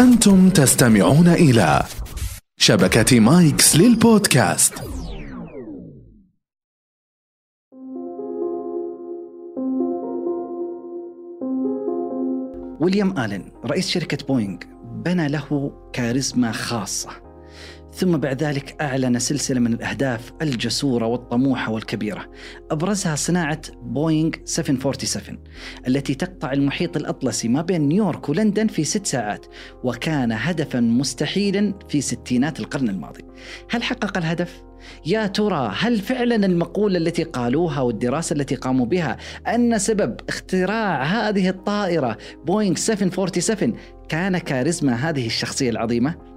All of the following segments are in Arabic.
أنتم تستمعون إلى شبكة مايكس للبودكاست. ويليام آلن رئيس شركة بوينغ بنى له كاريزما خاصة. ثم بعد ذلك أعلن سلسلة من الأهداف الجسورة والطموحة والكبيرة أبرزها صناعة بوينغ 747 التي تقطع المحيط الأطلسي ما بين نيويورك ولندن في ست ساعات وكان هدفا مستحيلا في ستينات القرن الماضي هل حقق الهدف؟ يا ترى هل فعلا المقولة التي قالوها والدراسة التي قاموا بها أن سبب اختراع هذه الطائرة بوينغ 747 كان كاريزما هذه الشخصية العظيمة؟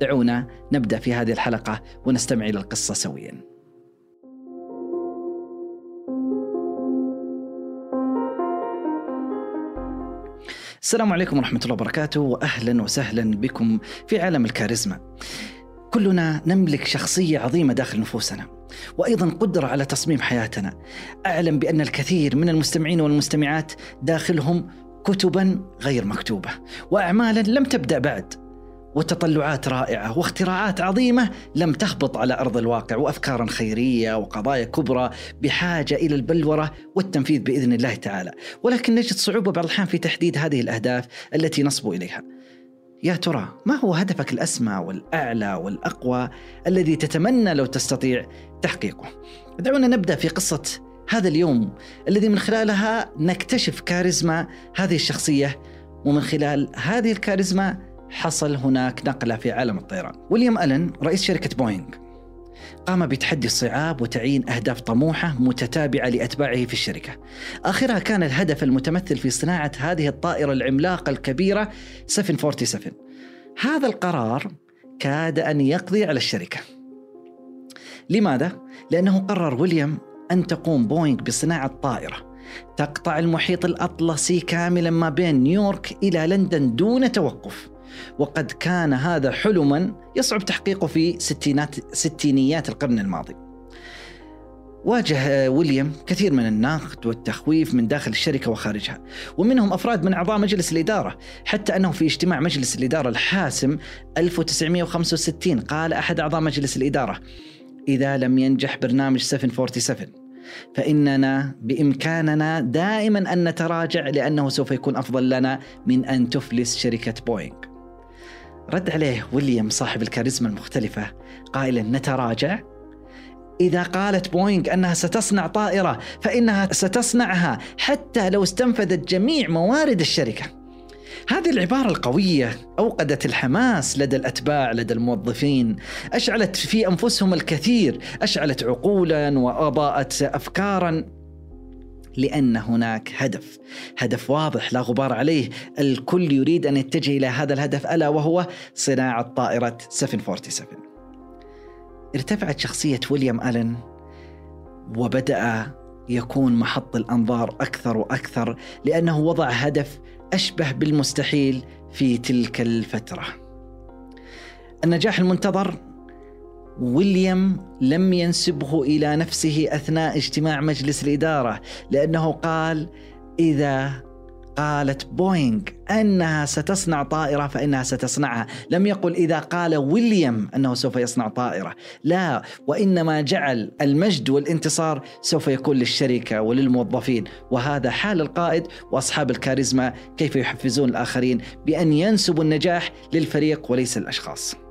دعونا نبدأ في هذه الحلقة ونستمع إلى القصة سويا. السلام عليكم ورحمة الله وبركاته واهلا وسهلا بكم في عالم الكاريزما. كلنا نملك شخصية عظيمة داخل نفوسنا. وأيضا قدرة على تصميم حياتنا. أعلم بأن الكثير من المستمعين والمستمعات داخلهم كتبا غير مكتوبة، واعمالا لم تبدأ بعد، وتطلعات رائعة واختراعات عظيمة لم تهبط على أرض الواقع وافكارا خيرية وقضايا كبرى بحاجة إلى البلورة والتنفيذ بإذن الله تعالى، ولكن نجد صعوبة بعض الأحيان في تحديد هذه الأهداف التي نصبو إليها. يا ترى ما هو هدفك الأسمى والأعلى والأقوى الذي تتمنى لو تستطيع تحقيقه؟ دعونا نبدأ في قصة هذا اليوم الذي من خلالها نكتشف كاريزما هذه الشخصية ومن خلال هذه الكاريزما حصل هناك نقلة في عالم الطيران. ويليام ألن رئيس شركة بوينغ قام بتحدي الصعاب وتعيين أهداف طموحة متتابعة لأتباعه في الشركة. آخرها كان الهدف المتمثل في صناعة هذه الطائرة العملاقة الكبيرة 747 هذا القرار كاد أن يقضي على الشركة. لماذا؟ لأنه قرر ويليام أن تقوم بوينغ بصناعة طائرة تقطع المحيط الأطلسي كاملا ما بين نيويورك إلى لندن دون توقف. وقد كان هذا حلما يصعب تحقيقه في ستينات ستينيات القرن الماضي واجه ويليام كثير من النقد والتخويف من داخل الشركة وخارجها، ومنهم أفراد من أعضاء مجلس الإدارة، حتى أنه في اجتماع مجلس الإدارة الحاسم 1965 قال أحد أعضاء مجلس الإدارة: إذا لم ينجح برنامج 747 فإننا بإمكاننا دائما أن نتراجع لأنه سوف يكون أفضل لنا من أن تفلس شركة بوينغ. رد عليه ويليام صاحب الكاريزما المختلفة قائلا نتراجع؟ إذا قالت بوينغ أنها ستصنع طائرة فإنها ستصنعها حتى لو استنفذت جميع موارد الشركة. هذه العبارة القوية أوقدت الحماس لدى الأتباع لدى الموظفين. أشعلت في أنفسهم الكثير أشعلت عقولا وأضاءت أفكارا. لأن هناك هدف. هدف واضح لا غبار عليه. الكل يريد أن يتجه إلى هذا الهدف ألا وهو صناعة طائرة 747 ارتفعت شخصية ويليام ألن وبدأ يكون محط الأنظار أكثر وأكثر لأنه وضع هدف أشبه بالمستحيل في تلك الفترة. النجاح المنتظر ويليام لم ينسبه إلى نفسه أثناء اجتماع مجلس الإدارة لأنه قال إذا قالت بوينغ أنها ستصنع طائرة فإنها ستصنعها، لم يقل إذا قال ويليام أنه سوف يصنع طائرة، لا وإنما جعل المجد والانتصار سوف يكون للشركة وللموظفين، وهذا حال القائد وأصحاب الكاريزما كيف يحفزون الآخرين بأن ينسبوا النجاح للفريق وليس الأشخاص.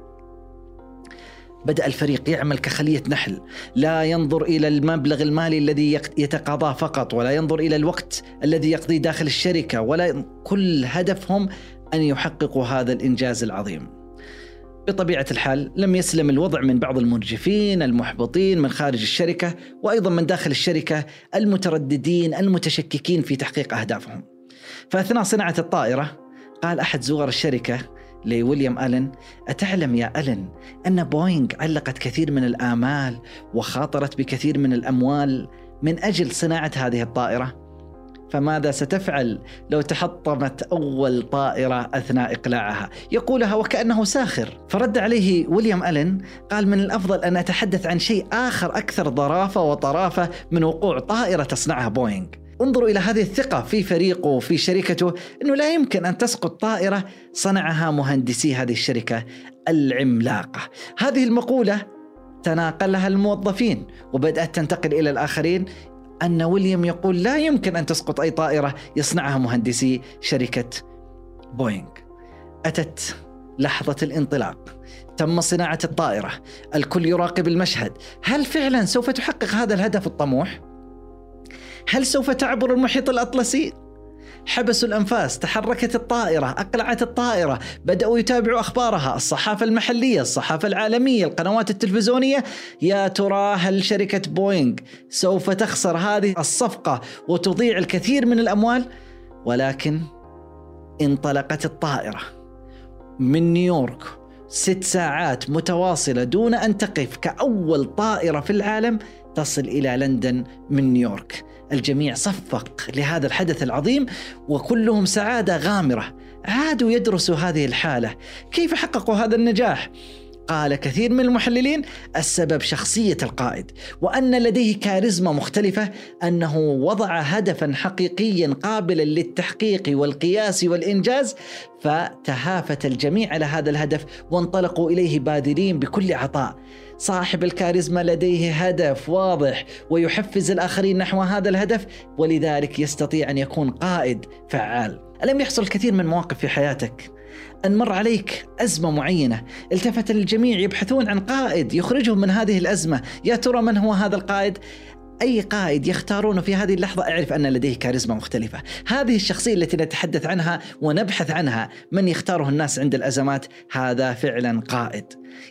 بدأ الفريق يعمل كخلية نحل. لا ينظر إلى المبلغ المالي الذي يتقاضاه فقط ولا ينظر إلى الوقت الذي يقضيه داخل الشركة ولا كل هدفهم أن يحققوا هذا الإنجاز العظيم. بطبيعة الحال لم يسلم الوضع من بعض المرجفين المحبطين من خارج الشركة وأيضا من داخل الشركة المترددين المتشككين في تحقيق أهدافهم. فأثناء صناعة الطائرة قال أحد زوار الشركة لويليام ألن. أتعلم يا ألن أن بوينغ علقت كثير من الآمال وخاطرت بكثير من الأموال من أجل صناعة هذه الطائرة. فماذا ستفعل لو تحطمت أول طائرة أثناء إقلاعها؟ يقولها وكأنه ساخر. فرد عليه ويليام ألن قال من الأفضل أن أتحدث عن شيء آخر أكثر ظرافة وطرافة من وقوع طائرة تصنعها بوينغ. انظروا إلى هذه الثقة في فريقه وفي شركته إنه لا يمكن أن تسقط طائرة صنعها مهندسي هذه الشركة العملاقة. هذه المقولة تناقلها الموظفين وبدأت تنتقل إلى الآخرين أن ويليام يقول لا يمكن أن تسقط أي طائرة يصنعها مهندسي شركة بوينغ. أتت لحظة الانطلاق. تم صناعة الطائرة، الكل يراقب المشهد، هل فعلا سوف تحقق هذا الهدف الطموح؟ هل سوف تعبر المحيط الأطلسي؟ حبسوا الأنفاس تحركت الطائرة أقلعت الطائرة بدأوا يتابعوا أخبارها الصحافة المحلية الصحافة العالمية القنوات التلفزيونية. يا ترى هل شركة بوينغ سوف تخسر هذه الصفقة وتضيع الكثير من الأموال؟ ولكن انطلقت الطائرة من نيويورك ست ساعات متواصلة دون أن تقف كأول طائرة في العالم تصل إلى لندن من نيويورك. الجميع صفق لهذا الحدث العظيم وكلهم سعادة غامرة. عادوا يدرسوا هذه الحالة. كيف حققوا هذا النجاح؟ قال كثير من المحللين السبب شخصية القائد وأن لديه كاريزما مختلفة أنه وضع هدفا حقيقيا قابلا للتحقيق والقياس والإنجاز فتهافت الجميع على هذا الهدف وانطلقوا إليه بادرين بكل عطاء. صاحب الكاريزما لديه هدف واضح ويحفز الآخرين نحو هذا الهدف ولذلك يستطيع أن يكون قائد فعال. ألم يحصل الكثير من مواقف في حياتك؟ أن مر عليك أزمة معينة. التفت الجميع يبحثون عن قائد يخرجهم من هذه الأزمة. يا ترى من هو هذا القائد؟ أي قائد يختارونه في هذه اللحظة؟ أعرف أن لديه كاريزما مختلفة. هذه الشخصية التي نتحدث عنها ونبحث عنها من يختاره الناس عند الأزمات؟ هذا فعلا قائد.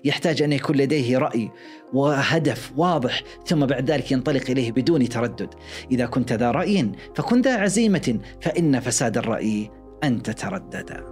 يحتاج أن يكون لديه رأي وهدف واضح ثم بعد ذلك ينطلق إليه بدون تردد. إذا كنت ذا رأي فكن ذا عزيمة فإن فساد الرأي أن تتردد.